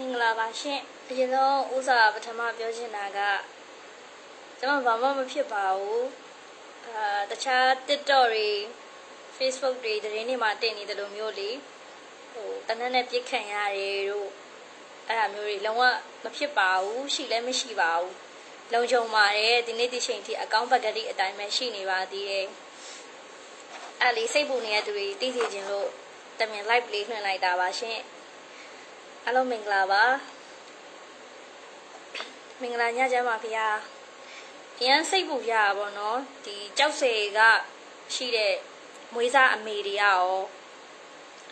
မင်္ဂလာပါရှင်အရင်ဆုံးဥစားပထမပြောချင်တာကကျွန်မဘာမှမဖြစ်ပါဘူးအာတခြား TikTok တွေ Facebook တွေသတင်းတွေမှာတင်နေတယ်လို့မျိုးလေဟိုတနက်နဲ့ပြစ်ခံရတယ်တို့အဲ့ဒါမျိုးတွေလုံးဝမဖြစ်ပါဘူးရှိလည်းမရှိပါဘူးလုံခြုံပါတယ်ဒီနေ့ဒီချိန်ထိအကောင့်ပကတိအတိုင်းပဲရှိနေပါသေးတယ်အဲ့လေစိတ်ပူနေတဲ့သူတွေသိသိချင်းလို့တမင် live လေးလွှင့်လိုက်တာပါရှင် အားလုံးမင်္ဂလာပါမင်္ဂလာညချမ်းပါဗျာအရန်စိတ်ပူရပါဘောနော်ဒီကြောက်စဲကရှိတဲ့မွေးစားအမေတွေရော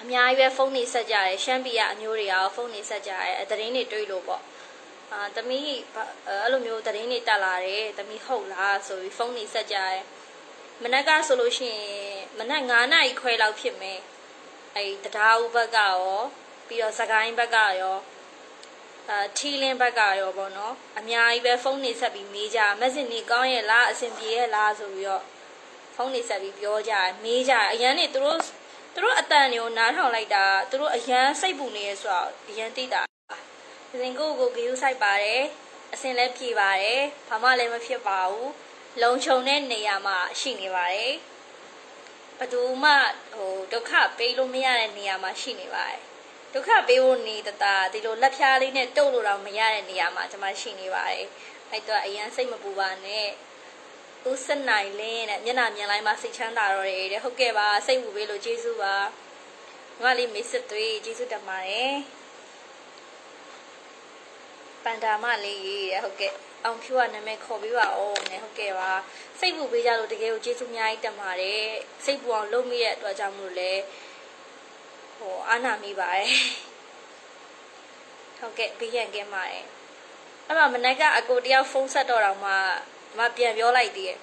အများကြီးပဲဖုန်းနေဆက်ကြတယ်ရှမ်းပြည်ကအမျိုးတွေရောဖုန်းနေဆက်ကြတယ်အသတင်းတွေတွေ့လို့ပေါ့အာတမီးအဲ့လိုမျိုးသတင်းတွေတက်လာတယ်တမီးဟုတ်လားဆိုပြီးဖုန်းနေဆက်ကြတယ်မနက်ကဆိုလို့ရှိရင်မနက်9နာရီခွဲလောက်ဖြစ်မယ်အဲတရားဥဘက်ကရော ပြီးတော့စကိုင်းဘက်ကရောအာထီလင်းဘက်ကရောပေါ့နော်အများကြီးပဲဖုန်းနေဆက်ပြီးမေးကြမက်ဆေ့နေကောင်းရဲ့လားအဆင်ပြေရဲ့လားဆိုပြီးတော့ဖုန်းနေဆက်ပြီးပြောကြမေးကြအရန်နေသူတို့သူတို့အတန်တွေကိုနားထောင်လိုက်တာသူတို့အရန်စိတ်ပူနေရဆိုတော့အရန်သိတာဒီစဉ်ကိုကိုဂီယူဆိုင်ပါတယ်အစင်လည်းပြေပါတယ်ဘာမှလည်းမဖြစ်ပါဘူးလုံခြုံတဲ့နေရာမှာရှိနေပါတယ်ဘယ်သူမှဟိုဒုက္ခပေးလို့မရတဲ့နေရာမှာရှိနေပါတယ် ဒုက္ခပေးဖို့နေတတာဒီလိုလက်ဖြားလေးနဲ့တုတ်လို့တော့မရတဲ့နေရာမှာကျွန်မရှိနေပါတယ်အဲ့တော့အရန်စိတ်မပူပါနဲ့ဦးစနိုင်လင်းတဲ့မျက်နှာမြင်လိုက်မှစိတ်ချမ်းသာတော့တယ်တဲ့ဟုတ်ကဲ့ပါစိတ်ပူပေးလို့ကျေးဇူးပါညီမလေးမေးစစ်သွေးကျေးဇူးတင်ပါတယ်ပန်တာမလေးတဲ့ဟုတ်ကဲ့အောင်ဖြူကနာမည်ခေါ်ပေးပါဦးနဲ့ဟုတ်ကဲ့ပါစိတ်ပူပေးကြလို့တကယ်ကိုကျေးဇူးအများကြီးတင်ပါတယ်စိတ်ပူအောင်လုပ်မိတဲ့အတွက်ကြောင့်မလို့လဲ ဟိုအာနာမိပါတယ်ဟုတ်ကဲ့ဘေးရန်ကင်းပါတယ်အဲ့မှာမနက်ကအကိုတယောက်ဖုန်းဆက်တော့တော့မှမပြန်ပြောလိုက်သေးတယ်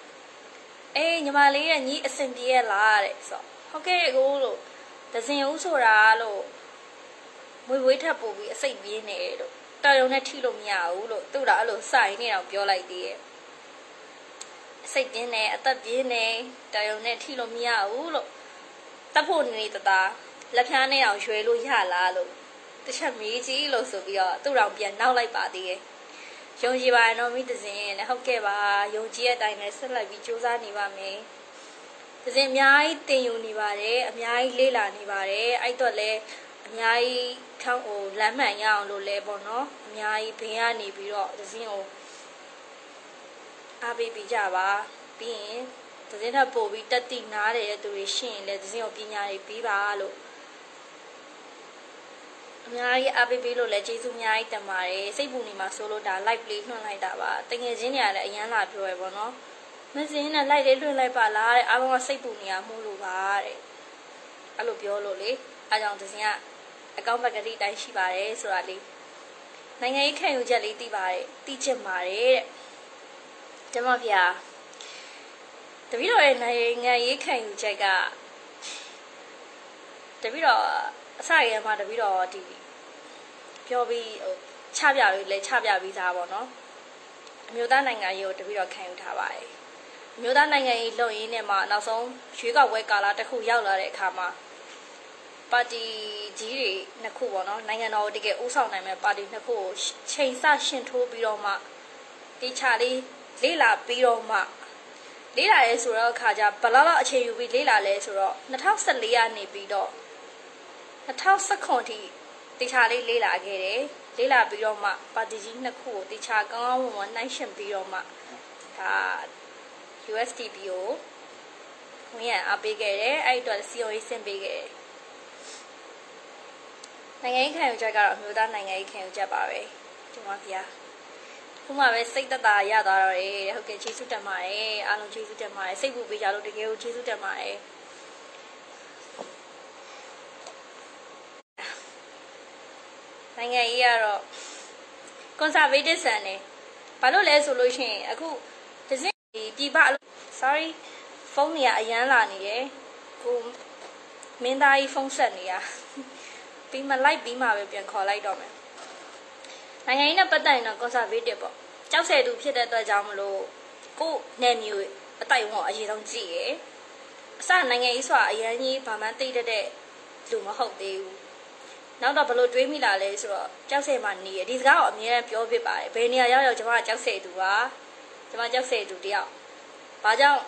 အေးညီမလေးရဲ့ညီအဆင်ပြေရလားတဲ့ဆိုဟုတ်ကဲ့ကိုလို့ဒဇင်ဦးဆိုတာလို့မွေဝေးထပ်ပို့ပြီးအစိတ်ပြင်းနေလို့တော်ရုံနဲ့ထိလို့မရဘူးလို့သူ့တော့အဲ့လိုစိုင်နေတော့ပြောလိုက်သေးတယ်အစိတ်ပြင်းနေအသက်ပြင်းနေတော်ရုံနဲ့ထိလို့မရဘူးလို့တပ်ဖို့နေတတာ လက်ဖြားနဲ့အောင်ရွှဲလို့ရလားလို့တစ်ချက်မေးကြည့်လို့ဆိုပြီးတော့သူ့တော်ပြန်နောက်လိုက်ပါသေးတယ်ယုံကြည်ပါရင်တော့မိသစဉ်နဲ့ဟုတ်ကဲ့ပါယုံကြည်တဲ့အတိုင်းနဲ့ဆက်လက်ပြီးစူးစမ်းနေပါမယ်သစဉ်အများကြီးတင်ယူနေပါတယ်အများကြီးလေ့လာနေပါတယ်အဲ့တော့လည်းအများကြီးထောင်းဟိုလမ်းမှန်ရအောင်လို့လဲပေါ့နော်အများကြီးဘင်းကနေပြီးတော့သစဉ်ကိုအားပေးပြီးကြပါပြီးရင်သစဉ်ထပ်ပို့ပြီးတက်တိနားတဲ့သူတွေရှိရင်လည်းသစဉ်ကိုပညာတွေပြီးပါလို့ အများကြီးအားပေးပေးလို့လည်းကျေးဇူးအများကြီးတင်ပါတယ်စိတ်ပူနေမှာဆိုလို့ဒါ live လေးလွှင့်လိုက်တာပါတကယ်ချင်းတွေကလည်းအရန်လာပြောရပေါ့နော်မစင်းနဲ့ live လေးလွှင့်လိုက်ပါလားတဲ့အားလုံးကစိတ်ပူနေရမှုလို့ပါတဲ့အဲ့လိုပြောလို့လေအားကြောင့်တစင်ကအကောင့်ဘက်ကတိတိုင်းရှိပါတယ်ဆိုတာလေးနိုင်ငံရေးခံယူချက်လေးသိပါတယ်သိချင်ပါတယ်တဲ့ကျမဖေတပည့်တော်ရဲ့နိုင်ငံရေးခံယူချက်ကတပည့်တော် အစရမှာတပည့်တော်ဒီပြောပြီးဟိုချပြပြီးလဲချပြပြီးသားပေါ့နော်အမျိုးသားနိုင်ငံရေးကိုတပည့်တော်ခံယူထားပါတယ်အမျိုးသားနိုင်ငံရေးလုပ်ရင်းနဲ့မှနောက်ဆုံးရွေးကောက်ပွဲကာလတစ်ခုရောက်လာတဲ့အခါမှာပါတီကြီးတွေနှစ်ခုပေါ့နော်နိုင်ငံတော်တကယ်ဥဆောင်နိုင်မဲ့ပါတီနှစ်ခုကိုချိန်ဆရှင်ထိုးပြီးတော့မှတေချာလေးလေးလာပြီးတော့မှလေးလာရဲဆိုတော့အခါကျဘလောက်လောက်အခြေယူပြီးလေးလာလဲဆိုတော့2014ကနေပြီးတော့ 2019ထိတေချာလေးလေးလာခဲ့တယ်လေးလာပြီးတော့မှပါတီကြီးနှစ်ခုကိုတေချာကောင်းကောင်းမွန်မွန်နှိုင်းရှင်ပြီးတော့မှဒါ USDP ကိုဝင်ရအပေးခဲ့တယ်အဲ့အတွက် COE ဆင့်ပေးခဲ့တယ်နိုင်ငံရေးခံယူချက်ကတော့အမျိုးသားနိုင်ငံရေးခံယူချက်ပါပဲဒီမှာဗျာခုမှပဲစိတ်သက်သာရသွားတော့တယ်ဟုတ်ကဲ့ကျေးဇူးတင်ပါတယ်အားလုံးကျေးဇူးတင်ပါတယ်စိတ်ပူပေးကြလို့တကယ်ကိုကျေးဇူးတင်ပါတယ် နိုင်ငံရေးကတော့ conservative ဆန်တယ်ဘာလို့လဲဆိုလို့ရှိရင်အခုဒီစင်ပြည်ပ sorry ဖုန်းတွေကအရန်လာနေတယ်ကိုမင်းသားကြီးဖုန်းဆက်နေရပြီးမှလိုက်ပြီးမှပဲပြန်ခေါ်လိုက်တော့မယ်နိုင်ငံရေးနဲ့ပတ်သက်ရင်တော့ conservative ပေါ့ကြောက်ဆယ်သူဖြစ်တဲ့အတွက်ကြောင့်မလို့ကိုနယ်မျိုးအတိုက်ဝေါအရေးဆုံးကြည့်ရယ်အစနိုင်ငံရေးဆိုတာအရန်ကြီးဘာမှသိတတ်တဲ့လူမဟုတ်သေးဘူး နောက်တော့ဘလို့တွေးမိလာလဲဆိုတော့ကြောက်စဲမှာနေရဒီစကားကိုအမြဲတမ်းပြောဖြစ်ပါတယ်ဘယ်နေရာရောက်ရောက်ကျွန်မကကြောက်စဲသူပါကျွန်မကြောက်စဲသူတယောက်ဘာကြောင့်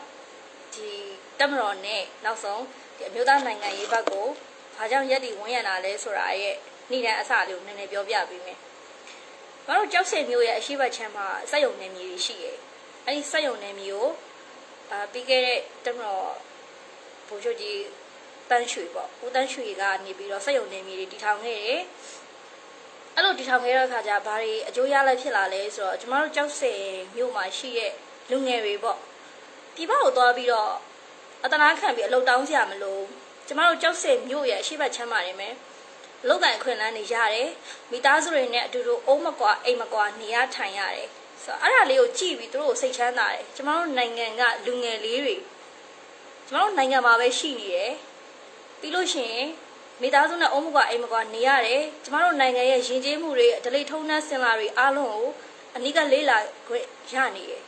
ဒီတက်မတော်နဲ့နောက်ဆုံးဒီအမျိုးသားနိုင်ငံရေးဘက်ကိုဘာကြောင့်ရက်တီဝန်းရံလာလဲဆိုတာရဲ့နေ့တိုင်းအစလေးကိုနည်းနည်းပြောပြပေးမယ်။ဘာလို့ကြောက်စဲမျိုးရဲ့အရှိတ်ချမ်းမှာစက်ယုံနေမျိုးရှိရဲ့။အဲဒီစက်ယုံနေမျိုးအာပြီးခဲ့တဲ့တက်မတော်ဘိုးချုပ်ကြီး တန်းရွှေပေါ့ဦးတန်းရွှေကနေပြီးတော့စက်ယုံနေမျိုးတွေတီထောင်ခဲ့တယ်။အဲ့လိုတီထောင်ခဲ့တဲ့အခါကျဘာတွေအကျိုးရလဖြစ်လာလဲဆိုတော့ကျမတို့ကြောက်စဲမျိုးမှာရှိရဲ့လူငယ်တွေပေါ့ဒီဘက်ကိုသွားပြီးတော့အတနာခံပြီးအလုတ်တောင်းစရာမလိုကျမတို့ကြောက်စဲမျိုးရဲ့အရှိတ်ချမ်းပါနေမယ်။လောက်ကန်ခွင့်လန်းနေရတယ်မိသားစုတွေနဲ့အတူတူအုံးမကွာအိမ်မကွာနေရထိုင်ရတယ်ဆိုတော့အဲ့ဒါလေးကိုကြည့်ပြီးသူတို့ကိုစိတ်ချမ်းသာတယ်ကျမတို့နိုင်ငံကလူငယ်လေးတွေကျမတို့နိုင်ငံမှာပဲရှိနေတယ် ပြီးလို့ရှိရင်မိသားစုနဲ့အုံးမကွာအိမ်မကွာနေရတယ်ကျမတို့နိုင်ငံရဲ့ယဉ်ကျေးမှုတွေဒလိထုံးနှန်းစင်လာတွေအားလုံးကိုအနိကလေးလာခွင့်ရနေတယ်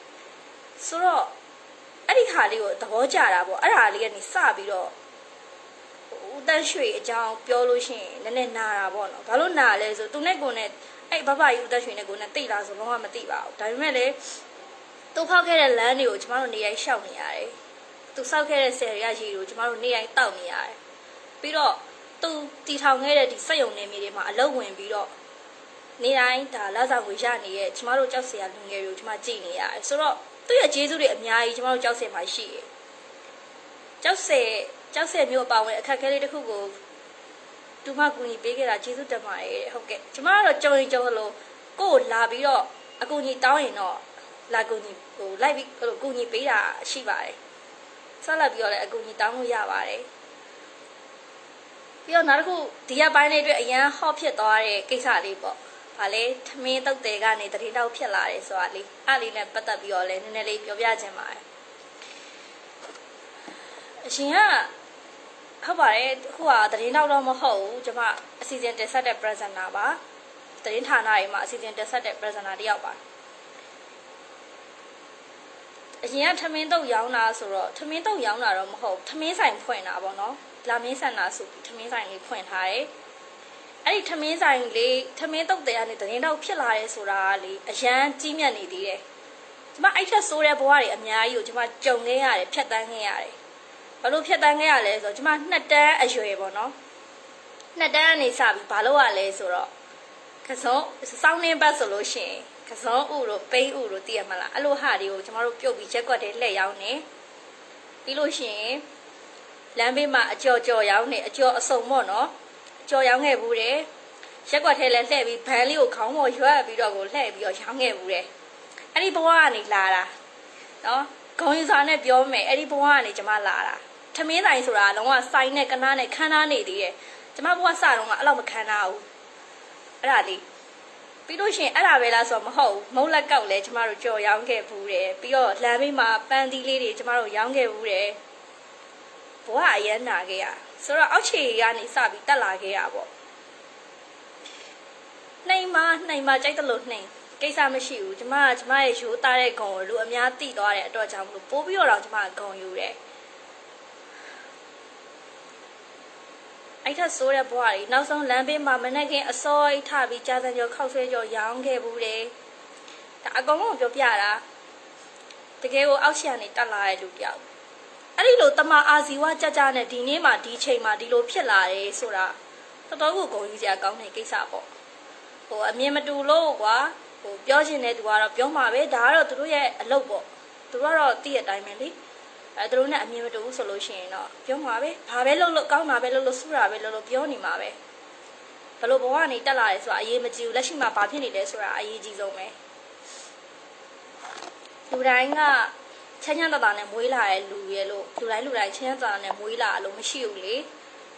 ဆိုတော့အဲ့ဒီခါလေးကိုသဘောကျတာပေါ့အဲ့ဒါလေးကနေစပြီးတော့ဦးတန်းရွှေအကြောင်းပြောလို့ရှိရင်နည်းနည်းနာတာပေါ့နော်ဘာလို့နာလဲဆိုသူနဲ့ကိုနဲ့အဲ့ဘဘကြီးဦးတန်းရွှေနဲ့ကိုနဲ့တိတ်လာဆိုလုံးဝမသိပါဘူးဒါပေမဲ့လေသူဖောက်ခဲ့တဲ့လမ်းတွေကိုကျမတို့နေရိုင်းရှောက်နေရတယ်သူစောက်ခဲ့တဲ့ဆယ်ရရှိကိုကျမတို့နေရိုင်းတောက်နေရတယ် ပြီးတော့သူတီထောင်ခဲ့တဲ့ဒီစက်ယုံနေမြေတွေမှာအလုတ်ဝင်ပြီးတော့နေတိုင်းဒါလာဆောင်ဝေရနေရဲ့ကျမတို့ကြောက်စရာလူငယ်တွေကိုကျမကြည့်နေရတယ်ဆိုတော့သူ့ရဲ့ကျေးဇူးတွေအများကြီးကျမတို့ကြောက်စရာမှာရှိတယ်ကြောက်စရာကြောက်စဲမျိုးအပါဝင်အခက်အခဲလေးတစ်ခုကိုတူမကူညီပေးခဲ့တာကျေးဇူးတင်ပါတယ်ဟုတ်ကဲ့ကျမကတော့ကြုံရင်ကြုံလို့ကိုယ်လာပြီးတော့အကူညီတောင်းရင်တော့လာကူညီဟိုလိုက်ပြီးဟိုကူညီပေးတာရှိပါတယ်ဆက်လက်ပြီးတော့လည်းအကူညီတောင်းလို့ရပါတယ် ပြီးတော့နောက်တစ်ခုဒီရက်ပိုင်းလေးအတွက်အရန်ဟော့ဖြစ်သွားတဲ့ကိစ္စလေးပေါ့။ဗာလေထမင်းတုတ်တယ်ကနေတရင်တောက်ဖြစ်လာတယ်ဆိုတာလေးအဲ့လေးနဲ့ပတ်သက်ပြီးတော့လည်းနည်းနည်းလေးပြောပြချင်ပါတယ်။အရှင်ကဟုတ်ပါတယ်ခုကသတင်းတော့တော့မဟုတ်ဘူးကျွန်မအစီအစဉ်တက်ဆက်တဲ့ presenter ပါသတင်းဌာနတွေမှာအစီအစဉ်တက်ဆက်တဲ့ presenter တယောက်ပါအရင်ကထမင်းတုပ်ရောင်းတာဆိုတော့ထမင်းတုပ်ရောင်းတာတော့မဟုတ်ထမင်းဆိုင်ဖွင့်တာပေါ့နော် လာမင်းဆန်တာဆိုပြီးထမင်းဆိုင်လေးဖွင့်ထားတယ်အဲ့ဒီထမင်းဆိုင်လေးထမင်းတုပ်တဲ့ကနေသတင်းတော့ဖြစ်လာတယ်ဆိုတာလေအရန်ကြီးမြတ်နေသေးတယ်ကျမအဲ့ထက်ဆိုးတဲ့ဘဝတွေအများကြီးကိုကျမကြုံခဲ့ရတယ်ဖြတ်တန်းခဲ့ရတယ်ဘာလို့ဖြတ်တန်းခဲ့ရလဲဆိုတော့ကျမနှစ်တန်းအရွယ်ပေါ့နော်နှစ်တန်းကနေစပြီးဘာလို့ရလဲဆိုတော့ခစုံစောင်းနှင်းဘတ်ဆိုလို့ရှိရင်ခစုံဥတို့ပိန်းဥတို့တည်ရမလားအဲ့လိုဟာတွေကိုကျမတို့ပြုတ်ပြီးရက်ွက်တဲ့လှည့်ရောက်နေပြီးလို့ရှိရင် လမ်းဘေးမှာအကြော်ကြော်ရောင်းနေအကျော်အစုံပေါ့နော်အကျော်ရောင်းခဲ့ဘူးတယ်ရက်ွက်ထဲလဲလှည့်ပြီးဘန်းလေးကိုခေါင်းပေါ်ရွက်ပြီးတော့ကိုလှည့်ပြီးတော့ရောင်းခဲ့ဘူးတယ်အဲ့ဒီဘဝကနေလာတာနော်ဂုံယူစာနဲ့ပြောမယ်အဲ့ဒီဘဝကနေကျမလာတာထမင်းဆိုင်ဆိုတာလုံးဝစိုင်းနဲ့ကနားနဲ့ခန်းနားနေသေးတယ်ကျမဘဝစတော့ကအဲ့လောက်မခံနာဘူးအဲ့ဒါလေးပြီးလို့ရှိရင်အဲ့ဒါပဲလားဆိုတော့မဟုတ်ဘူးမုံလက်ကောက်လဲကျမတို့ကြော်ရောင်းခဲ့ဘူးတယ်ပြီးတော့လမ်းဘေးမှာပန်းသီးလေးတွေကျမတို့ရောင်းခဲ့ဘူးတယ် ဘဝအရန်နာခဲ့ရဆိုတော့အောက်ခြေကနေစပြီးတက်လာခဲ့ရပေါ့နှိမ်မနှိမ်မကြိုက်တယ်လို့နှိမ်ကိစ္စမရှိဘူးကျမကကျမရဲ့ရိုးသားတဲ့ဂုံကိုလူအများသိသွားတဲ့အတွက်ကြောင့်မလို့ပိုးပြီးတော့ကျမကဂုံယူတယ်အဲ့ထက်ဆိုးတဲ့ဘဝတွေနောက်ဆုံးလမ်းဘေးမှာမနေ့ကအစောအိတ်ထပြီးကြာစံကျော်ခောက်ဆွဲကျော်ရောင်းခဲ့ဘူးတယ်ဒါအကောင်လုံးပြောပြတာတကယ်ကိုအောက်ရှန်နေတက်လာတဲ့လူတယောက် အဲ့ဒီလိုတမအာဇီဝကြကြနဲ့ဒီနေ့မှဒီချိန်မှဒီလိုဖြစ်လာတယ်ဆိုတာတော်တော်ကိုဂုဏ်ယူစရာကောင်းတဲ့ကိစ္စပေါ့ဟိုအမြင်မတူလို့ကွာဟိုပြောချင်တဲ့သူကတော့ပြောမှာပဲဒါကတော့သူတို့ရဲ့အလုပ်ပေါ့သူတို့ကတော့တည့်တဲ့အတိုင်းပဲလေအဲသူတို့နဲ့အမြင်မတူဘူးဆိုလို့ရှိရင်တော့ပြောမှာပဲဘာပဲလုပ်လို့ကောင်းတာပဲလုပ်လို့ဆူတာပဲလုပ်လို့ပြောနေမှာပဲဘလို့ဘဝကနေတက်လာတယ်ဆိုတာအရေးမကြီးဘူးလက်ရှိမှာဘာဖြစ်နေလဲဆိုတာအရေးကြီးဆုံးပဲလူတိုင်းက ချမ်းချမ်းသာသာနဲ့မွေးလာတဲ့လူရဲ့လို့လူတိုင်းလူတိုင်းချမ်းချမ်းသာသာနဲ့မွေးလာလို့မရှိဘူးလေ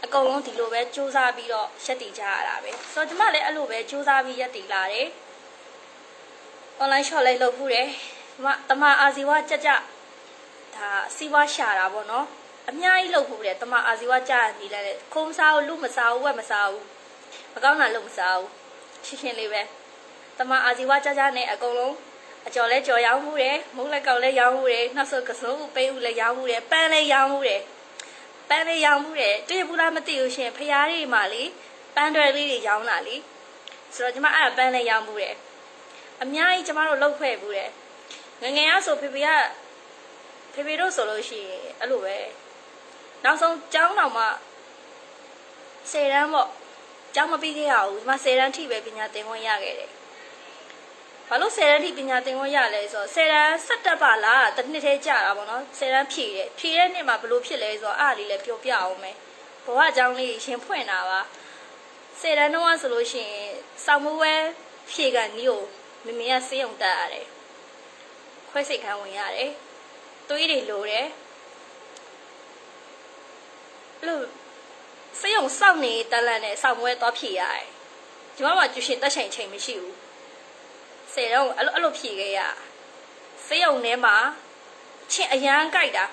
အကုန်လုံးဒီလိုပဲစူးစမ်းပြီးတော့ရက်တည်ကြရတာပဲဆိုတော့ကျမလည်းအဲ့လိုပဲစူးစမ်းပြီးရက်တည်လာတယ် online shop လေးလုပ်ဖို့တယ်ကျမတမအာဇီဝကြကြဒါစီးပွားရှာတာပေါ့နော်အများကြီးလုပ်ဖို့တယ်တမအာဇီဝကြနေလဲခုံးစားဘူးလူမစားဘူးဝက်မစားဘူးမကောင်းတာလုပ်မစားဘူးရှင်းရှင်းလေးပဲတမအာဇီဝကြကြနဲ့အကုန်လုံး အကျော်လဲကြော်ရောင်းမှုတယ်မုတ်လက်ကောက်လဲရောင်းမှုတယ်နောက်ဆုံးကစုံဦးပိန်းဦးလဲရောင်းမှုတယ်ပန်းလဲရောင်းမှုတယ်ပန်းလေးရောင်းမှုတယ်တွေ့ဘူးလားမသိဘူးရှင်ဖရားတွေမှာလေပန်းတွဲလေးတွေရောင်းလာလीဆိုတော့ကျမအဲ့ဒါပန်းလေးရောင်းမှုတယ်အများကြီးကျမတို့လှုပ်ဖွဲ့ဘူးတယ်ငငယ်ရဆိုဖေဖေကဖေဖေတို့ဆိုလို့ရှိရင်အဲ့လိုပဲနောက်ဆုံးကျောင်းတော်မှာ10တန်းပေါ့ကျောင်းမပြီးခဲ့ရဘူးဒီမှာ10တန်းထိပဲပညာသင်ခွင့်ရခဲ့တယ် ဘာလို့10တန်းထိပညာသင်ခွင့်ရလဲဆိုတော့10တန်းဆက်တက်ပါလားတစ်နှစ်သေးကြာတာပေါ့နော်10တန်းဖြည့်တယ်ဖြည့်တဲ့နှစ်မှာဘလို့ဖြစ်လဲဆိုတော့အားလေးလည်းပြောပြအောင်မယ်ဘဝအကြောင်းလေးရှင်ဖွင့်တာပါ10တန်းတော့ဆိုလို့ရှိရင်စောင့်မဝဲဖြည့်ကန်ကြီးကိုမမေကစေးုံတက်ရတယ်ခွဲစိတ်ခံဝင်ရတယ်သွေးတွေလိုတယ်လို့စေယုံစောက်နေတလန့်နဲ့စောက်မွဲသွားဖြည့်ရတယ်ဒီမှာမှကျူရှင်တက်ချိန်ချိန်မရှိဘူး ဆယ်တော့အဲ့လိုအဲ့လိုဖြည့်ခဲ့ရစေယုံထဲမှာချင်းအရန်ကြိုက်တာ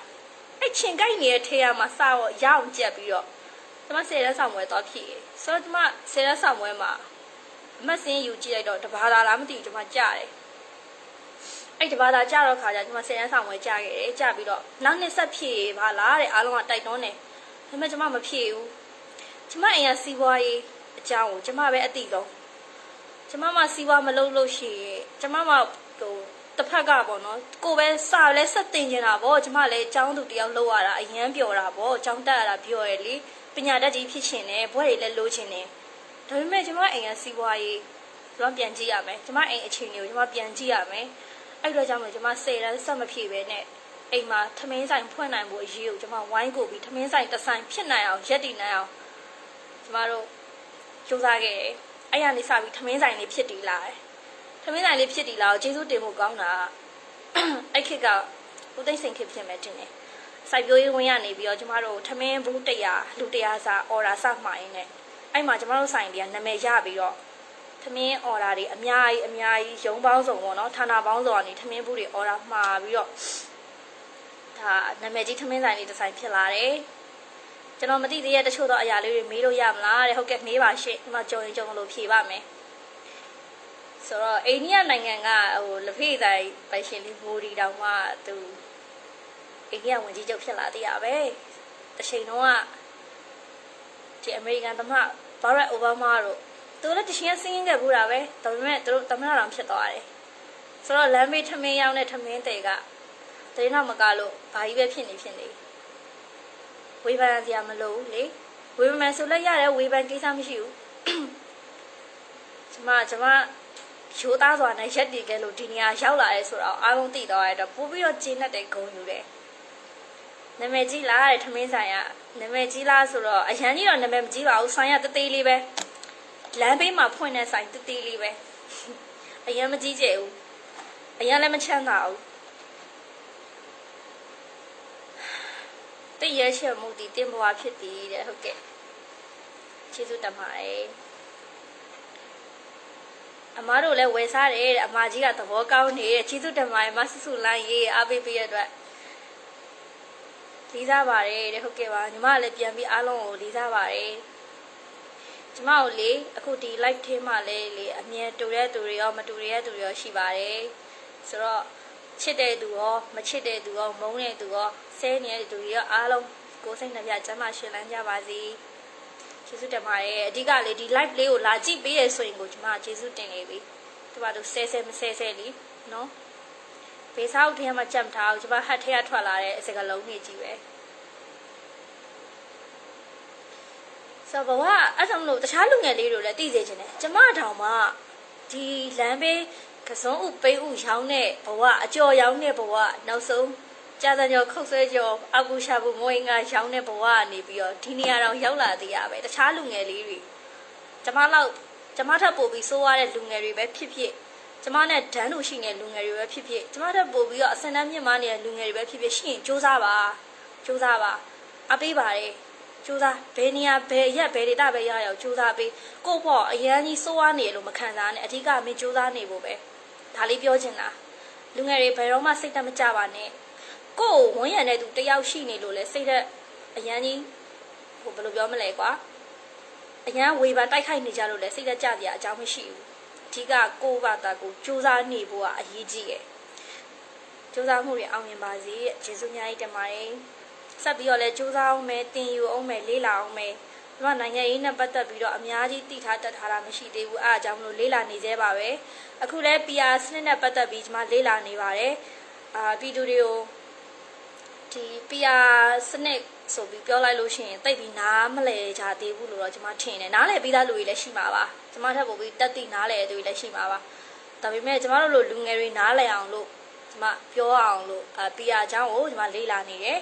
အဲ့ချင်းကြိုက်နေတဲ့ထဲရမှာစာတော့ရအောင်ကြက်ပြီးတော့ဒီမှာဆယ်ရက်ဆောင်မွဲသွားဖြည့်ဆိုတော့ဒီမှာဆယ်ရက်ဆောင်မွဲမှာအမတ်စင်းယူကြည့်လိုက်တော့တဘာသာလားမသိဘူးဒီမှာကြားတယ်အဲ့ဒီဘာသာကြတော့ခါကျဒီမှာဆယ်ရန်ဆောင်ဝယ်ကြခဲ့တယ်ကြပြီးတော့နောက်နှစ်ဆက်ဖြည့်ပါလားတဲ့အားလုံးကတိုက်တွန်းတယ်ဒါပေမဲ့ကျမမဖြည့်ဘူးကျမအိမ်ကစီးပွားရေးအကြောင်းကိုကျမပဲအတိဆုံး ကျမမှစီးပွားမလုပ်လို့ရှိရင်ကျမမှဟိုတစ်ဖက်ကပေါ့နော်ကိုပဲစာလဲဆက်တင်နေတာပေါ့ကျမလည်းအကြောင်းသူတယောက်လောက်ရတာအရန်ပျော်တာပေါ့အကြောင်းတက်ရတာပြောရလေပညာတတ်ကြီးဖြစ်ရှင်တယ်ဘွဲတွေလည်းလိုချင်တယ်ဒါပေမဲ့ကျမအိမ်ကစီးပွားရေးကျွန်မပြန်ကြည့်ရမယ်ကျမအိမ်အခြေအနေကိုကျွန်မပြန်ကြည့်ရမယ်အဲ့တော့ကြောင့်မို့ကျွန်မစေတန်းဆက်မဖြည့်ပဲနဲ့အိမ်မှာထမင်းဆိုင်ဖွင့်နိုင်ဖို့အရေးကိုကျွန်မဝိုင်းကိုပြီးထမင်းဆိုင်တစ်ဆိုင်ဖြစ်နိုင်အောင်ရက်တည်နိုင်အောင်ကျွန်မတို့စူးစမ်းခဲ့တယ် အဲ့ရနေစပြီးထမင်းဆိုင်လေးဖြစ်တည်လာတယ်ထမင်းဆိုင်လေးဖြစ်တည်လာတော့ကျေးဇူးတင်ဖို့ကောင်းတာအဲ့ခေတ်ကဦးသိန်းစိန်ခေတ်ဖြစ်မယ်တင်တယ်စိုက်ပျိုးရေးဝင်ရနေပြီးတော့ကျမတို့ထမင်းဘူး100လူ100စာအော်ဒါစမှာရင်းနဲ့အဲ့မှာကျမတို့ဆိုင်တွေကနာမည်ရပြီးတော့ထမင်းအော်ဒါတွေအများကြီးအများကြီးရုံပေါင်းစုံပေါ့နော်ဌာနပေါင်းစုံကနေထမင်းဘူးတွေအော်ဒါမှာပြီးတော့ဒါနာမည်ကြီးထမင်းဆိုင်လေးဒီဇိုင်းဖြစ်လာတယ် ကျွန်တော်မသိသေးတဲ့တချို့သောအရာလေးတွေမေးလို့ရမလားတဲ့ဟုတ်ကဲ့မေးပါရှင့်ဒီမှာကြုံရင်ကြုံလို့ဖြေပါမယ်ဆိုတော့အိန္ဒိယနိုင်ငံကဟိုလက်ဖေးတိုင်းပိုင်ရှင်လေးမိုဒီတောင်မှသူအိန္ဒိယဝန်ကြီးချုပ်ဖြစ်လာသေးရပဲတချိန်တော့ကဒီအမေရိကန်သမ္မတဘာရက်အိုဘားမားတို့သူလည်းတရှင်ကစင်းခဲ့ဘူးတာပဲဒါပေမဲ့သူတို့သမဏတော်ဖြစ်သွားတယ်ဆိုတော့လမ်းမေးထမင်းရောက်တဲ့ထမင်းတွေကတရင်တော့မကလို့ဘာကြီးပဲဖြစ်နေဖြစ်နေ ဝေဖန်စရာမလိုဘူးလေဝေဖန်ဆိုလည်းရတယ်ဝေဖန်ကိစ္စမရှိဘူးကျမကျမရိုးသားစွာနဲ့ရက်တည်ခဲ့လို့ဒီနေရာရောက်လာရဲဆိုတော့အားလုံးသိတော့ရတော့ပို့ပြီးတော့ကျင်းတဲ့ဂုံယူတယ်နာမည်ကြီးလားတဲ့ထမင်းဆိုင်ကနာမည်ကြီးလားဆိုတော့အရန်ကြီးတော့နာမည်မကြီးပါဘူးဆိုင်ကတသေးလေးပဲလမ်းဘေးမှာဖွင့်တဲ့ဆိုင်တသေးလေးပဲအရင်မကြည့်ကြဘူးအရင်လည်းမချမ်းသာဘူး တည့်ရချက်မှုဒီတင်ဘွားဖြစ်သည်တဲ့ဟုတ်ကဲ့ကျေးဇူးတင်ပါတယ်အမားတို့လည်းဝယ်စားတယ်တဲ့အမကြီးကသဘောကောင်းနေတဲ့ကျေးဇူးတင်ပါတယ်မဆူဆူလိုင်းရေးအားပေးပေးရတဲ့အတွက်လေးစားပါတယ်တဲ့ဟုတ်ကဲ့ပါညီမလည်းပြန်ပြီးအားလုံးကိုလေးစားပါတယ်ကျမတို့လေအခုဒီ live ထဲမှာလေလေအမြဲတူတဲ့သူတွေရောမတူတဲ့သူတွေရောရှိပါတယ်ဆိုတော့ ချစ်တဲ့သူရောမချစ်တဲ့သူရောမုန်းတဲ့သူရောဆဲနေတဲ့သူတွေရောအားလုံးကိုယ်စိတ်နှပြကျမ်းမာရှင်လန်းကြပါစေကျေးဇူးတင်ပါတယ်အဓိကလေဒီ live လေးကိုလာကြည့်ပေးရဆိုရင်ကိုကျမကျေးဇူးတင်နေပြီကျမတို့ဆဲဆဲမဆဲဆဲလीနော်ဘေးစားအုပ်ထဲမှာကြံ့ထားအောင်ကျမဟတ်ထဲကထွက်လာတဲ့အစကလုံးတွေကြီးပဲဆိုတော့ဘဝအဲ့ဒါမလို့တခြားလူငယ်လေးတို့လည်းသိစေချင်တယ်ကျမတောင်မှဒီလမ်းဘေး ကစုံဥပေးဥရောင်းတဲ့ဘဝအကျော်ရောင်းတဲ့ဘဝနောက်ဆုံးကြာတဲ့ကြောခုတ်ဆွဲကြောအကူရှာဖို့မွေးငါရောင်းတဲ့ဘဝကနေပြီးတော့ဒီနေရာတော့ရောက်လာသေးရပဲတခြားလူငယ်လေးတွေကျမလောက်ကျမထပ်ပို့ပြီးစိုးရတဲ့လူငယ်တွေပဲဖြစ်ဖြစ်ကျမနဲ့ဒန်းလူရှိနေတဲ့လူငယ်တွေပဲဖြစ်ဖြစ်ကျမထပ်ပို့ပြီးတော့အစင်တန်းမြင့်မားနေတဲ့လူငယ်တွေပဲဖြစ်ဖြစ်ရှိရင်စူးစမ်းပါစူးစမ်းပါအပေးပါတယ်ကြိုးစားဘယ်နေရာဘယ်ရက်ဘယ်ဒေတာပဲရရောက်ကြိုးစားပြီးကို့ဖို့အရန်ကြီးစိုးဝါနေလို့မခံစားနဲ့အဓိကမင်းကြိုးစားနေဖို့ပဲဒါ လေးပြောချင်တာလူငယ်တွေဘယ်တော့မှစိတ်တက်မကြပါနဲ့ကို့ဝန်းရံတဲ့သူတယောက်ရှိနေလို့လဲစိတ်သက်အရန်ကြီးဟိုဘယ်လိုပြောမလဲကွာအရန်ဝေဖန်တိုက်ခိုက်နေကြလို့လဲစိတ်သက်ကြစရာအကြောင်းမရှိဘူးအဓိကကို့ဘာသာကိုကြိုးစားနေဖို့ကအရေးကြီးရဲ့ကြိုးစားမှုတွေအောင်မြင်ပါစေကျေးဇူးများကြီးတင်ပါတယ်ဆက်ပြီးတော့လဲစူးစမ်းအောင်မယ်တင်ယူအောင်မယ်လေးလာအောင်မယ် ဒီမှာနိုင်ငံရေးနဲ့ပတ်သက်ပြီးတော့အများကြီးသိထားတတ်ထားတာမရှိသေးဘူးအားအကြောင်းမလို့လေးလာနေသေးပါပဲအခုလဲ PR စနစ်နဲ့ပတ်သက်ပြီးကျွန်မလေးလာနေပါတယ်အာပြည်သူတွေကိုဒီ PR စနစ်ဆိုပြီးပြောလိုက်လို့ရှိရင်တိတ်ပြီးနားမလဲကြသေးဘူးလို့တော့ကျွန်မထင်တယ်နားလဲပြီးသားလူတွေလည်းရှိမှာပါကျွန်မထပ်ပို့ပြီးတက်တိနားလဲသူတွေလည်းရှိမှာပါဒါပေမဲ့ကျွန်မတို့လိုလူငယ်တွေနားလဲအောင်လို့ကျွန်မပြောအောင်လို့အာ PR အကြောင်းကိုကျွန်မလေးလာနေတယ်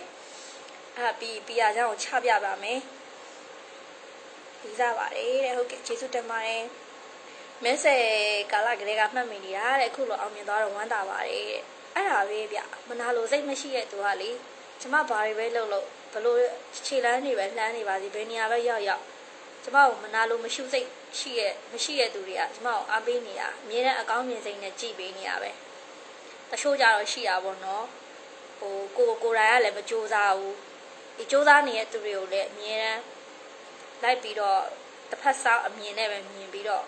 အာပြီး PR အကြောင်းကိုချပြပါမယ် ပြီးသားပါတယ်တဲ့ဟုတ်ကဲ့ကျေးဇူးတင်ပါတယ်မဲဆယ်ကာလကလေးကမှတ်မိနေတာတဲ့အခုလိုအောင်မြင်သွားတော့ဝမ်းသာပါတယ်တဲ့အဲ့ဒါပဲဗျမနာလိုစိတ်မရှိတဲ့သူကလေကျမဘာတွေပဲလုပ်လို့ဘလို့ခြေလန်းနေပဲလှမ်းနေပါစီဘယ်နေရာပဲရောက်ရောက်ကျမကိုမနာလိုမရှိစိတ်ရှိရဲ့မရှိတဲ့သူတွေကကျမကိုအားပေးနေတာအမြဲတမ်းအကောင်းမြင်စိတ်နဲ့ကြည်ပေးနေရပဲတချို့ကြတော့ရှိရပါတော့ဟိုကိုကိုယ်တိုင်ကလည်းမကြိုးစားဘူးဒီကြိုးစားနေတဲ့သူတွေကိုလည်းအမြဲတမ်း လိုက်ပြီးတော့တစ်ဖက်ဆောက်အမြင်နဲ့ပဲမြင်ပြီးတော့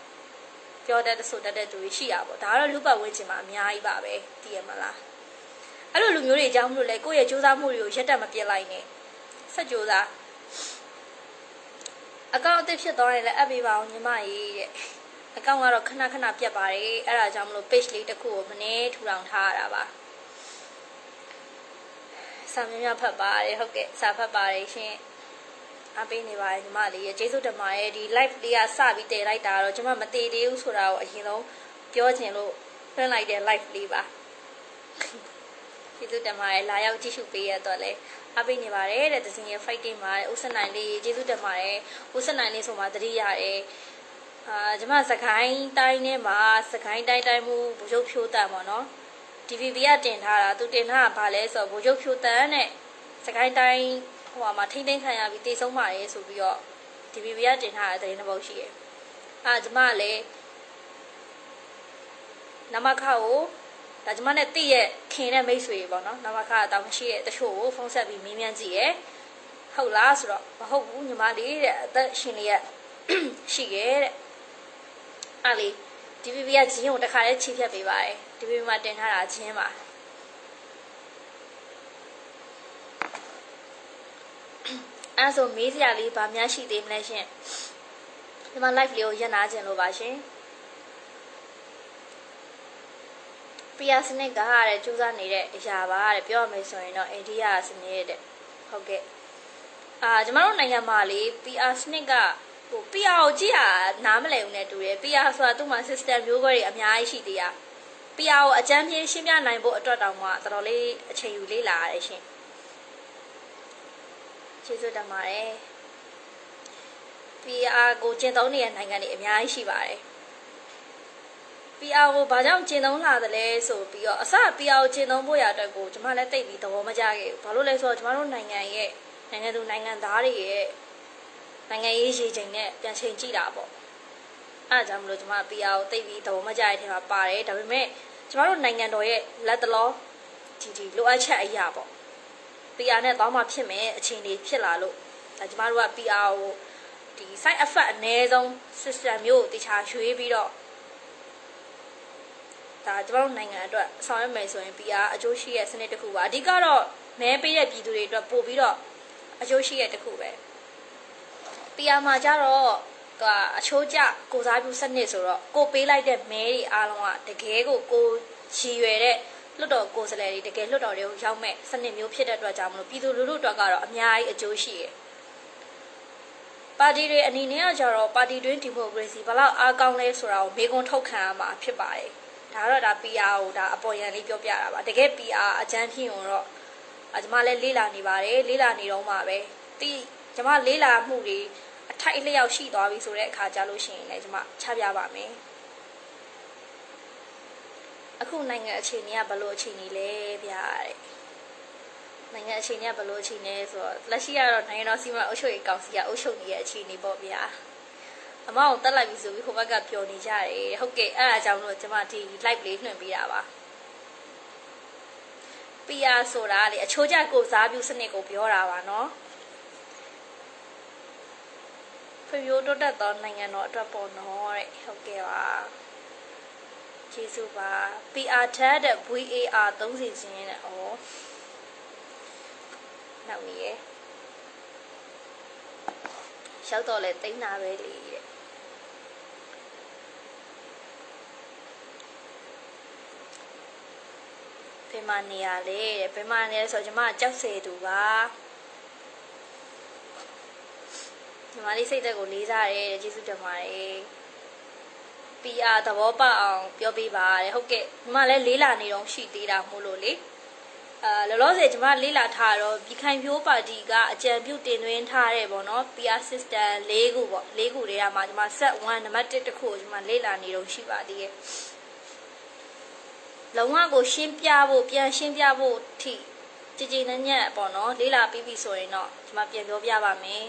ပြောတတ်တဲ့ဆိုတတ်တဲ့သူတွေရှိရပါတော့ဒါကတော့လူပတ်ဝန်းကျင်မှာအများကြီးပါပဲတည်ရမလားအဲ့လိုလူမျိုးတွေအကြောင်းမလို့လေကိုယ့်ရဲ့စူးစမ်းမှုတွေကိုရက်တက်မပြစ်လိုက်နဲ့ဆက်စူးစမ်းအကောင့်အသစ်ဖြစ်သွားရင်လည်းအပ်ပေးပါအောင်ညီမကြီးတဲ့အကောင့်ကတော့ခဏခဏပြတ်ပါတယ်အဲ့ဒါကြောင့်မလို့ page လေးတစ်ခုကိုမနေ့ထူထောင်ထားရတာပါစာမြများဖတ်ပါတယ်ဟုတ်ကဲ့စာဖတ်ပါတယ်ရှင် အပေးနေပါတယ်ညီမလေးရဲ့ကျေးဇူးတင်ပါတယ်ဒီ live လေးကစပြီးတည်လိုက်တာတော့ကျွန်မမတည်သေးဘူးဆိုတာကိုအရင်ဆုံးပြောချင်လို့ဖွင့်လိုက်တဲ့ live လေးပါကျေးဇူးတင်ပါတယ်လာရောက်ကြည့်ရှုပေးရတော့လေအပေးနေပါတယ်တဲ့တစင်ရဲ့ fighting မှာဥစနိုင်လေးကျေးဇူးတင်ပါတယ်ဥစနိုင်လေးဆိုမှတတိရတယ်အာကျွန်မစကိုင်းတိုင်းထဲမှာစကိုင်းတိုင်းတိုင်းမူဘုရုပ်ဖြိုးတန်ပေါ့နော် DVB ကတင်ထားတာသူတင်ထားတာဘာလဲဆိုတော့ဘိုးချုပ်ဖြိုတန်းနဲ့စကိုင်းတိုင်း ဟိုမှာထိမ့်သိမ်းခံရပြီးတေဆုံးပါတယ်ဆိုပြီးတော့ DVB ကတင်ထားတဲ့တဲ့ဘုတ်ရှိရယ်အာကျမလည်းနမခကိုဒါကျမနဲ့တည့်ရဲ့ခင်တဲ့မိတ်ဆွေပေါ့နော်နမခကတောင်းရှိရဲ့တချို့ကိုဖုန်းဆက်ပြီးမေးမြန်းကြည့်ရယ်ဟုတ်လားဆိုတော့မဟုတ်ဘူးညီမလေးတဲ့အသက်ရှင်လေးရရှိခဲ့တဲ့အားလေး DVB ကဂျင်းကိုတခါလေးချိဖြတ်ပေးပါတယ် DVB မှာတင်ထားတာဂျင်းပါ အဲ့ဆိုမေးစရာလေးဗာများရှိသေးမလဲရှင်ဒီမှာ live လေးကိုရပ်နာခြင်းလို့ပါရှင်ပီယာစနစ်ကတဲ့စူးစမ်းနေတဲ့အရာပါတဲ့ပြောရမယ်ဆိုရင်တော့အိန္ဒိယစနစ်တဲ့ဟုတ်ကဲ့အာကျမတို့နိုင်ငံမှာလေပီယာစနစ်ကဟို PR ကိုကြည့်ရနားမလည်ဘူးနဲ့တူတယ် PR ဆိုတာသူ့မှာ system မျိုးကွဲတွေအများကြီးရှိသေးတာ PR ကိုအကြမ်းပြင်းရှင်းပြနိုင်ဖို့အတွက်တောင်မှတော်တော်လေးအချိန်ယူလေးလာရတယ်ရှင် ကျေးဇူးတင်ပါတယ် PR ကိုကျင့်သုံးနေတဲ့နိုင်ငံတွေအများကြီးရှိပါတယ် PR ကိုဘာကြောင့်ကျင့်သုံးလာသလဲဆိုပြီးတော့အစ PR ကိုကျင့်သုံးဖို့ရအတွက်ကိုကျွန်မလည်းသိပြီးသဘောမကျခဲ့ဘူးဘာလို့လဲဆိုတော့ကျွန်တော်တို့နိုင်ငံရဲ့နိုင်ငံသူနိုင်ငံသားတွေရဲ့နိုင်ငံရေးရေချိန်နဲ့ပြန်ချိန်ကြည့်တာပေါ့အဲဒါကြောင့်မလို့ကျွန်မ PR ကိုသိပြီးသဘောမကျတဲ့ထဲမှာပါတယ်ဒါပေမဲ့ကျွန်တော်တို့နိုင်ငံတော်ရဲ့လက်တလောဒီဒီလိုအပ်ချက်အရာပေါ့ PR နဲ့တောင်းမှဖြစ်မယ်အချိန်တွေဖြစ်လာလို့ဒါကျွန်တော်တို့က PR ကိုဒီ side effect အနည်းဆုံး system မျိုးကိုတခြားရွေးပြီးတော့ဒါကျွန်တော်တို့နိုင်ငံအတွက်ဆောင်ရွက်မယ်ဆိုရင် PR အကျိုးရှိရဲ့စနစ်တစ်ခုပါအဓိကတော့မဲပေးတဲ့ပြည်သူတွေအတွက်ပို့ပြီးတော့အကျိုးရှိရဲ့တစ်ခုပဲ PR မှာကြတော့ကအချိုးကျကိုစားပြုစနစ်ဆိုတော့ကိုပေးလိုက်တဲ့မဲတွေအားလုံးကတကယ်ကိုကိုရည်ရွယ်တဲ့ လွတ်တော်ကိုယ်စားလှယ်တွေတကယ်လွတ်တော်တွေကိုရောက်မဲ့စနစ်မျိုးဖြစ်တဲ့အတွက်ကြောင့်မလို့ပြည်သူလူထုအတွက်ကတော့အများကြီးအကျိုးရှိရဲ့ပါတီတွေအနေနဲ့ကကြတော့ပါတီတွင်းဒီမိုကရေစီဘလောက်အားကောင်းလဲဆိုတာကိုမေးခွန်းထုတ်ခံရမှာဖြစ်ပါတယ်ဒါတော့ဒါ PR ကိုဒါအပေါ်ရန်လေးပြောပြတာပါတကယ် PR အကြမ်းဖြစ်ရင်တော့အကျမလည်းလေးလာနေပါတယ်လေးလာနေတော့မှပဲတီးကျမလေးလာမှုတွေအထိုက်အလျောက်ရှိသွားပြီဆိုတဲ့အခါကြလို့ရှိရင်လည်းကျမချပြပါမယ် အခုနိုင်ငံအခြေအနေကဘယ်လိုအခြေအနေလဲဗျာတဲ့နိုင်ငံအခြေအနေကဘယ်လိုအခြေအနေဆိုတော့လက်ရှိကတော့နိုင်ငံတော်စီမံအုပ်ချုပ်ရေးကောင်စီကအုပ်ချုပ်နေတဲ့အခြေအနေပေါ့ဗျာအမအောင်တက်လိုက်ပြီဆိုပြီးဟိုဘက်ကပျော်နေကြတယ်ဟုတ်ကဲ့အဲ့ဒါကြောင့်လို့ကျမဒီ live လေးနှွှင့်ပေးတာပါ PR ဆိုတာလေအချိုးကျကိုစားပြုစနစ်ကိုပြောတာပါနော်ဖွံ့ဖြိုးတိုးတက်သောနိုင်ငံတော်အတွက်ပေါ့နော်တဲ့ဟုတ်ကဲ့ပါ ကျေးဇူးပါ PR ထက်တဲ့ VAR သုံးစီခြင်းတဲ့ဩနောက်နေရရောက်တော့လဲတိန်းတာပဲလေတဲ့ဘယ်မှာနေရလဲတဲ့ဘယ်မှာနေလဲဆိုတော့ကျွန်မကြောက်စေသူပါညီမလေးစိတ်သက်ကိုလေးစားတယ်ကျေးဇူးတင်ပါတယ် PR သဘောပေါက်အောင်ပြောပြပါတဲ့ဟုတ်ကဲ့ညီမလည်းလေးလာနေတော့ရှိသေးတာမို့လို့လေအာလောလောဆယ်ညီမလေးလာထားတော့ပြည်ခိုင်ဖြိုးပါတီကအကြံပြုတင်သွင်းထားတဲ့ပေါ့နော် PR system ၄ခုပေါ့၄ခုတွေကမှညီမ set 1နံပါတ်1တစ်ခုကိုညီမလေးလာနေတော့ရှိပါသေးရဲ့လုံးဝကိုရှင်းပြဖို့ပြန်ရှင်းပြဖို့ထိကြည်ကြည်နက်ညက်ပေါ့နော်လေးလာပြီးပြီဆိုရင်တော့ညီမပြန်ပြောပြပါမယ်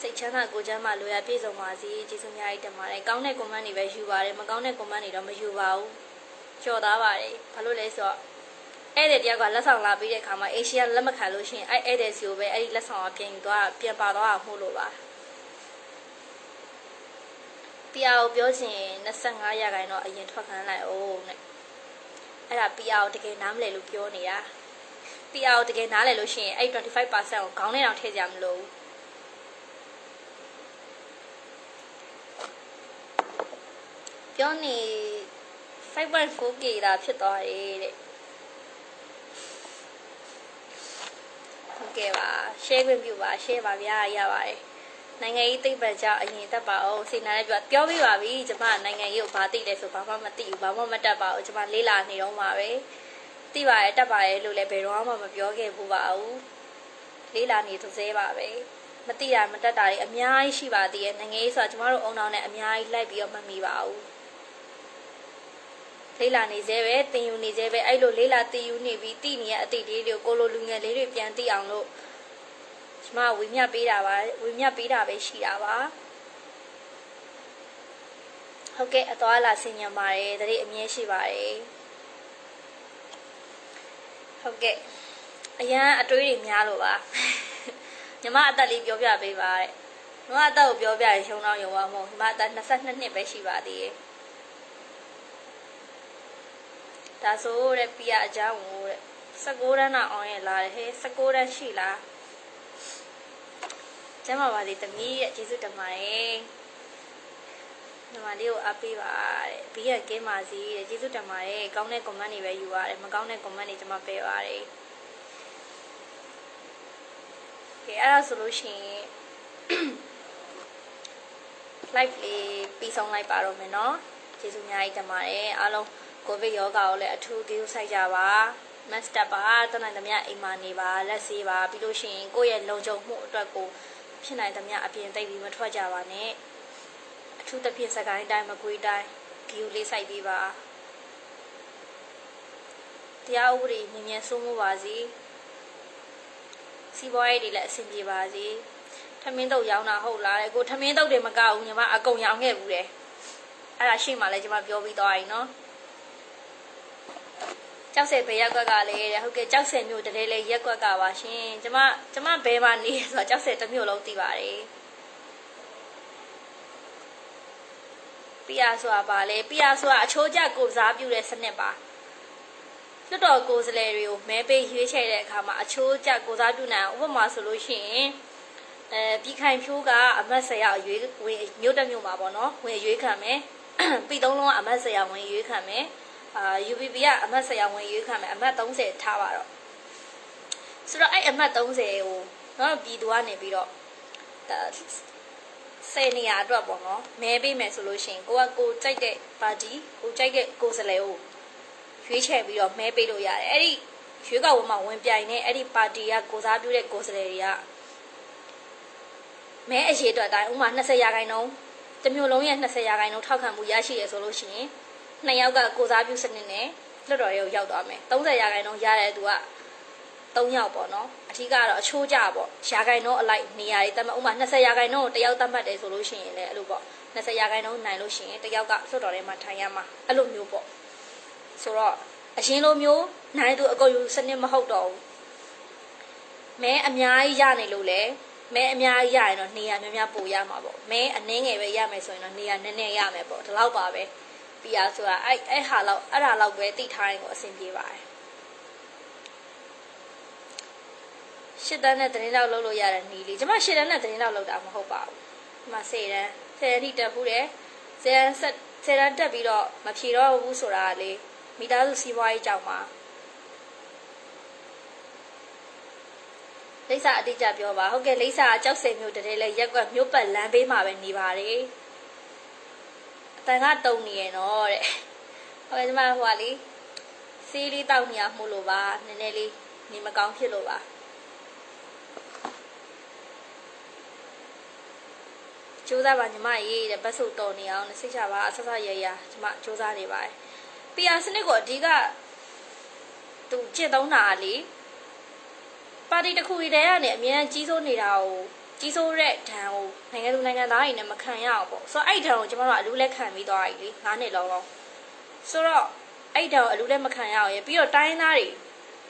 စိတ်ချမ်းသာကိုယ်ချမ်းသာလိုရပြည့်စုံပါစေကျေးဇူးများကြီးတင်ပါတယ်ကောင်းတဲ့ comment တွေပဲယူပါတယ်မကောင်းတဲ့ comment တွေတော့မယူပါဘူးကြော်သားပါတယ်ဘာလို့လဲဆိုတော့ဧည့်သည်တယောက်ကလက်ဆောင်လာပြီးတဲ့အခါမှာအေရှီယာလက်မခံလို့ရှိရင်အဲ့ဧည့်သည်စီကိုပဲအဲ့ဒီလက်ဆောင်ကပြန်ယူသွားပြန်ပါသွားအောင်မှုလို့ပါတရားကိုပြောချင်25ရာခိုင်တော့အရင်ထွက်ခန်းလိုက်အောင်တဲ့အဲ့ဒါ PR ကိုတကယ်နားမလည်လို့ပြောနေတာ PR ကိုတကယ်နားလည်လို့ရှိရင်အဲ့25%ကိုခေါင်းထဲတောင်ထည့်ကြမလို့ ပြောနေ 5.4k တာဖြစ်သွားတယ်တဲ့ဟုတ်ကဲ့ပါ share ခွင့်ပြုပါ share ပါဗျာရပါတယ်နိုင်ငံရေးသိပ္ပံကြောင့်အရင်တက်ပါအောင်စိတ်နာနဲ့ပြောပြောပြပါပြီကျမနိုင်ငံရေးကိုဘာသိလဲဆိုဘာမှမသိဘူးဘာမှမတက်ပါဘူးကျမလေးလာနေတော့မှာပဲသိပါရဲ့တက်ပါရဲ့လို့လည်းဘယ်တော့မှမပြောခဲ့ဘူးပါဘူးလေးလာနေသစဲပါပဲမသိတာမတက်တာတွေအများကြီးရှိပါသေးရဲ့နိုင်ငံရေးဆိုတာကျမတို့အုံနောက်နဲ့အများကြီးလိုက်ပြီးတော့မမီပါဘူး လေးလာနေသေးပဲတင်ယူနေသေးပဲအဲ့လိုလေးလာတင်ယူနေပြီးတိနေရအတိတ်လေးတွေကိုလိုလူငယ်လေးတွေပြန်သိအောင်လို့ကျမဝေမျှပေးတာပါဝေမျှပေးတာပဲရှိတာပါဟုတ်ကဲ့အသွားလာဆင်ញံပါတယ်တတိအမြဲရှိပါတယ်ဟုတ်ကဲ့အရန်အတွေးတွေများလို့ပါညီမအသက်လေးပြောပြပေးပါတဲ့ညီမအသက်ကိုပြောပြရင်ရှုံတော့ရုံပါမဟုတ်ညီမအသက်22နှစ်ပဲရှိပါသေးတယ် ဒါဆိုတဲ့ပြအကြောင်းကိုတဲ့16တန်းတော့အောင်ရလာတယ်ဟဲ့16တန်းရှိလားကျမပါသေးသမီးရဲ့ကျေးဇူးတင်ပါတယ်ညီမလေးကိုအားပေးပါတဲ့ဘီးရကင်းပါစီတဲ့ကျေးဇူးတင်ပါတယ်ကောင်းတဲ့ comment တွေပဲယူရတယ်မကောင်းတဲ့ comment တွေကျမပယ်ပါတယ်ကဲအဲ့ဒါဆိုလို့ရှိရင် live လေးပြီးဆုံးလိုက်ပါတော့မယ်เนาะကျေးဇူးအများကြီးတင်ပါတယ်အားလုံး ကိုဗစ်ရောဂါကိုလည်းအထူးပြုဆိုင်ကြပါ master ပါတနိုင်သမျှအိမ်မှာနေပါလက်ဆေးပါပြီးလို့ရှိရင်ကိုယ့်ရဲ့လုံခြုံမှုအတွက်ကိုဖြစ်နိုင်သမျှအပြင်သိပ်ပြီးမထွက်ကြပါနဲ့အထူးသဖြင့်စကိုင်းတိုင်းမကွေးတိုင်းဂီယူလေးစိုက်ပေးပါတရားဥပဒေမြင်မြန်စိုးမိုးပါစေစီးပွားရေးတွေလည်းအဆင်ပြေပါစေထမင်းတုပ်ရောင်းတာဟုတ်လားတဲ့ကိုထမင်းတုပ်တွေမကဘူးညီမအကုန်ရောင်းခဲ့ဘူးတယ်အဲ့ဒါရှေ့မှာလည်းညီမပြောပြီးသွားရင်နော် ကြောက်စဲဘယ်ရက်ကွက်ကလည်းတဲ့ဟုတ်ကဲ့ကြောက်စဲမျိုးတည်းလေးရက်ကွက်ကပါရှင်ကျမကျမဘယ်မှာနေဆိုတော့ကြောက်စဲတစ်မျိုးလုံးသိပါတယ်ပီယာဆိုတာပါလေပီယာဆိုတာအချိုးကျကိုစားပြုတဲ့စနစ်ပါလွတ်တော်ကိုယ်စားလှယ်တွေကိုမဲပေးရွေးချယ်တဲ့အခါမှာအချိုးကျကိုစားပြုနိုင်ဥပမာဆိုလို့ရှိရင်အဲပြည်ခိုင်ဖြိုးကအမတ်ဆရာရွေးဝင်မြို့တက်မြို့မှာပေါ့နော်ဝင်ရွေးခံမယ်ပြည်သုံးလုံးကအမတ်ဆရာဝင်ရွေးခံမယ် အာ UPP ကအမတ်ဆရာဝင်ရွေးခံမယ်အမတ်30ထားပါတော့ဆိုတော့အဲ့အမတ်30ကိုနော်ပြည်သူကနေပြီးတော့ဆယ်နေရာအတွက်ပေါ့နော်မဲပေးမယ်ဆိုလို့ရှိရင်ကိုကကိုကြိုက်တဲ့ပါတီကိုကြိုက်တဲ့ကိုယ်စားလှယ်ကိုရွေးချယ်ပြီးတော့မဲပေးလို့ရတယ်အဲ့ဒီရွေးကောက်ပွဲမှာဝင်ပြိုင်နေအဲ့ဒီပါတီကကိုစားပြုတဲ့ကိုယ်စားလှယ်တွေကမဲအရေးအတွက်တိုင်းဥမာ20ရာခိုင်နှုန်းတမျိုးလုံးရဲ့20ရာခိုင်နှုန်းထောက်ခံမှုရရှိရဆိုလို့ရှိရင် နှစ်ယောက်ကကိုစားပြုစနစ်နဲ့လွတ်တော်တွေကိုရောက်သွားမယ်30ရာခိုင်နှုန်းရတဲ့သူက3ယောက်ပေါ့နော်အထူးကတော့အချိုးကြပေါ့ရာခိုင်နှုန်းအလိုက်နေရာတွေတတ်မှဥမာ20ရာခိုင်နှုန်းကိုတယောက်တတ်မှတ်တယ်ဆိုလို့ရှိရင်လည်းအဲ့လိုပေါ့20ရာခိုင်နှုန်းနိုင်လို့ရှိရင်တယောက်ကလွတ်တော်ထဲမှာထိုင်ရမှာအဲ့လိုမျိုးပေါ့ဆိုတော့အရင်လိုမျိုးနိုင်သူအကုန်ယူစနစ်မဟုတ်တော့ဘူးမဲအများကြီးရနေလို့လေမဲအများကြီးရရင်တော့နေရာများများပိုရမှာပေါ့မဲအနည်းငယ်ပဲရမယ်ဆိုရင်တော့နေရာနည်းနည်းရမယ်ပေါ့ဒီလောက်ပါပဲ ပြီးရဆိုတာအဲ့အဲ့ဟာလောက်အဲ့ဒါလောက်ပဲတိထားရင်ကိုအဆင်ပြေပါတယ်ရှစ်တန်းနဲ့သတင်းတော့လုပ်လို့ရတဲ့နီးလေးကျမရှစ်တန်းနဲ့သတင်းတော့လုပ်တာမဟုတ်ပါဘူးဒီမှာစေတန်းဆယ်တန်းထိတက်ဘူးတယ်ဆယ်တန်းဆက်ဆယ်တန်းတက်ပြီးတော့မဖြေတော့ဘူးဆိုတာကလေမိသားစုစီးပွားရေးကြောင့်ပါလိမ့်စာအတိအကျပြောပါဟုတ်ကဲ့လိမ့်စာကြောက်စင်မျိုးတည်းလဲရက်ကွက်မြို့ပတ်လမ်းဘေးမှာပဲနေပါတယ်အ တန်ကတုံနေရနော်တဲ့ဟုတ်ကဲ့ကျမဟိုကလေစီးလေးတောက်နေရမှုလို့ပါနည်းနည်းလေးနေမကောင်းဖြစ်လို့ပါကြိုးစားပါညီမရေးတဲ့ဘတ်စုပ်တော်နေအောင်စိတ်ချပါအဆဆရရညီမကြိုးစားနေပါတယ်။ PR စနစ်ကိုအဓိကသူကျင့်သုံးတာလေပါတီတစ်ခုတည်းကနေအများကြီးစိုးနေတာကို ကြီးစိုးတဲ့ဒဏ်ကိုနိုင်ငံသူနိုင်ငံသားတွေနဲ့မခံရအောင်ပေါ့ဆိုတော့အဲ့ဒဏ်ကိုကျွန်တော်တို့အလူးလက်ခံပြီးသွားပြီလေ9နှစ်လုံးလုံးဆိုတော့အဲ့ဒဏ်ကိုအလူးလက်မခံရအောင်ရပြီးတော့တိုင်းသားတွေ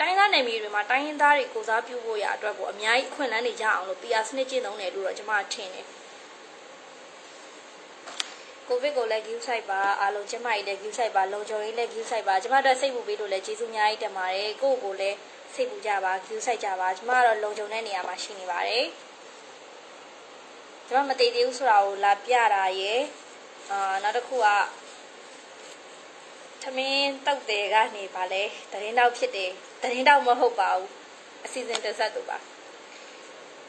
တိုင်းသားနယ်မြေတွေမှာတိုင်းရင်းသားတွေကိုစားပြုဖို့ရအတွက်ကိုအများကြီးအခွင့်အလမ်းတွေရအောင်လို့ PR စနစ်ကျင့်သုံးတယ်လို့တော့ကျွန်မထင်တယ်ကိုဗစ်ကိုလည်း view site ပါအားလုံးကျမကြီးလည်း view site ပါလုံခြုံရေးလည်း view site ပါကျမတို့စိတ်ပူပေးလို့လည်းကျေးဇူးအများကြီးတင်ပါတယ်ကိုယ့်ကိုယ်လည်းစိတ်ပူကြပါ view site ကြပါကျမကတော့လုံခြုံတဲ့နေရာမှာရှိနေပါတယ် ကျမမတည်သေးဘူးဆိုတာကိုလာပြတာရယ်အာနောက်တစ်ခုကသမင်းတောက်တယ်ကနေပါလဲတရင်တောက်ဖြစ်တယ်တရင်တောက်မဟုတ်ပါဘူးအစီအစဉ်တစ်ဆက်တူပါ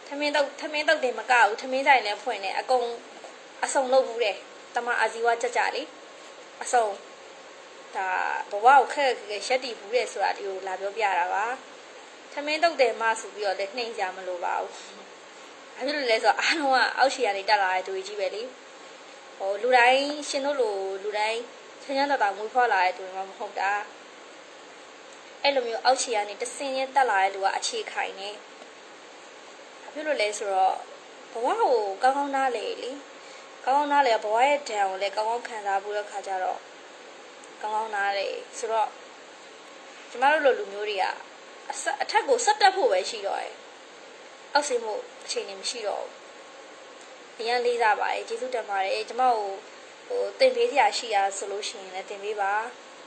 သမင်းတောက်သမင်းတောက်တယ်မကဘူးသမင်းဆိုင်လည်းဖွင့်တယ်အကုန်အစုံလုပ်ဘူးတယ်တမအာဇီဝကြကြလေးအစုံဒါဘဝကိုခက်ခက်ရက်တည်ဘူးတဲ့ဆိုတာဒီကိုလာပြောပြတာပါသမင်းတုတ်တယ်မဆိုပြီးတော့လည်းနှိမ့်ကြမလို့ပါဘူး ဘာဖြစ်လို့လဲဆိုတော့အားလုံးကအောက်ခြေကနေတက်လာတဲ့သူကြီးပဲလေဟိုလူတိုင်းရှင်တို့လိုလူတိုင်းချမ်းချမ်းသာသာမွေးဖွားလာတဲ့သူတွေမှမဟုတ်တာအဲ့လိုမျိုးအောက်ခြေကနေတဆင်းချင်းတက်လာတဲ့လူကအခြေခိုင်နေဘာဖြစ်လို့လဲဆိုတော့ဘဝကိုကောင်းကောင်းနားလေလေကောင်းကောင်းနားလေဘဝရဲ့ဒဏ်ကိုလည်းကောင်းကောင်းခံစားဖို့တဲ့ခါကျတော့ကောင်းကောင်းနားလေဆိုတော့ကျမတို့လိုလူမျိုးတွေကအဆက်အထက်ကိုဆက်တက်ဖို့ပဲရှိတော့တယ် အောက်ဆင်းဖို့အချိန်နေမရှိတော့ဘူးအရန်လေးစားပါတယ်ကျေးဇူးတင်ပါတယ်ကျမကိုဟိုတင်ပေးစရာရှိတာဆိုလို့ရှိရင်လည်းတင်ပေးပါ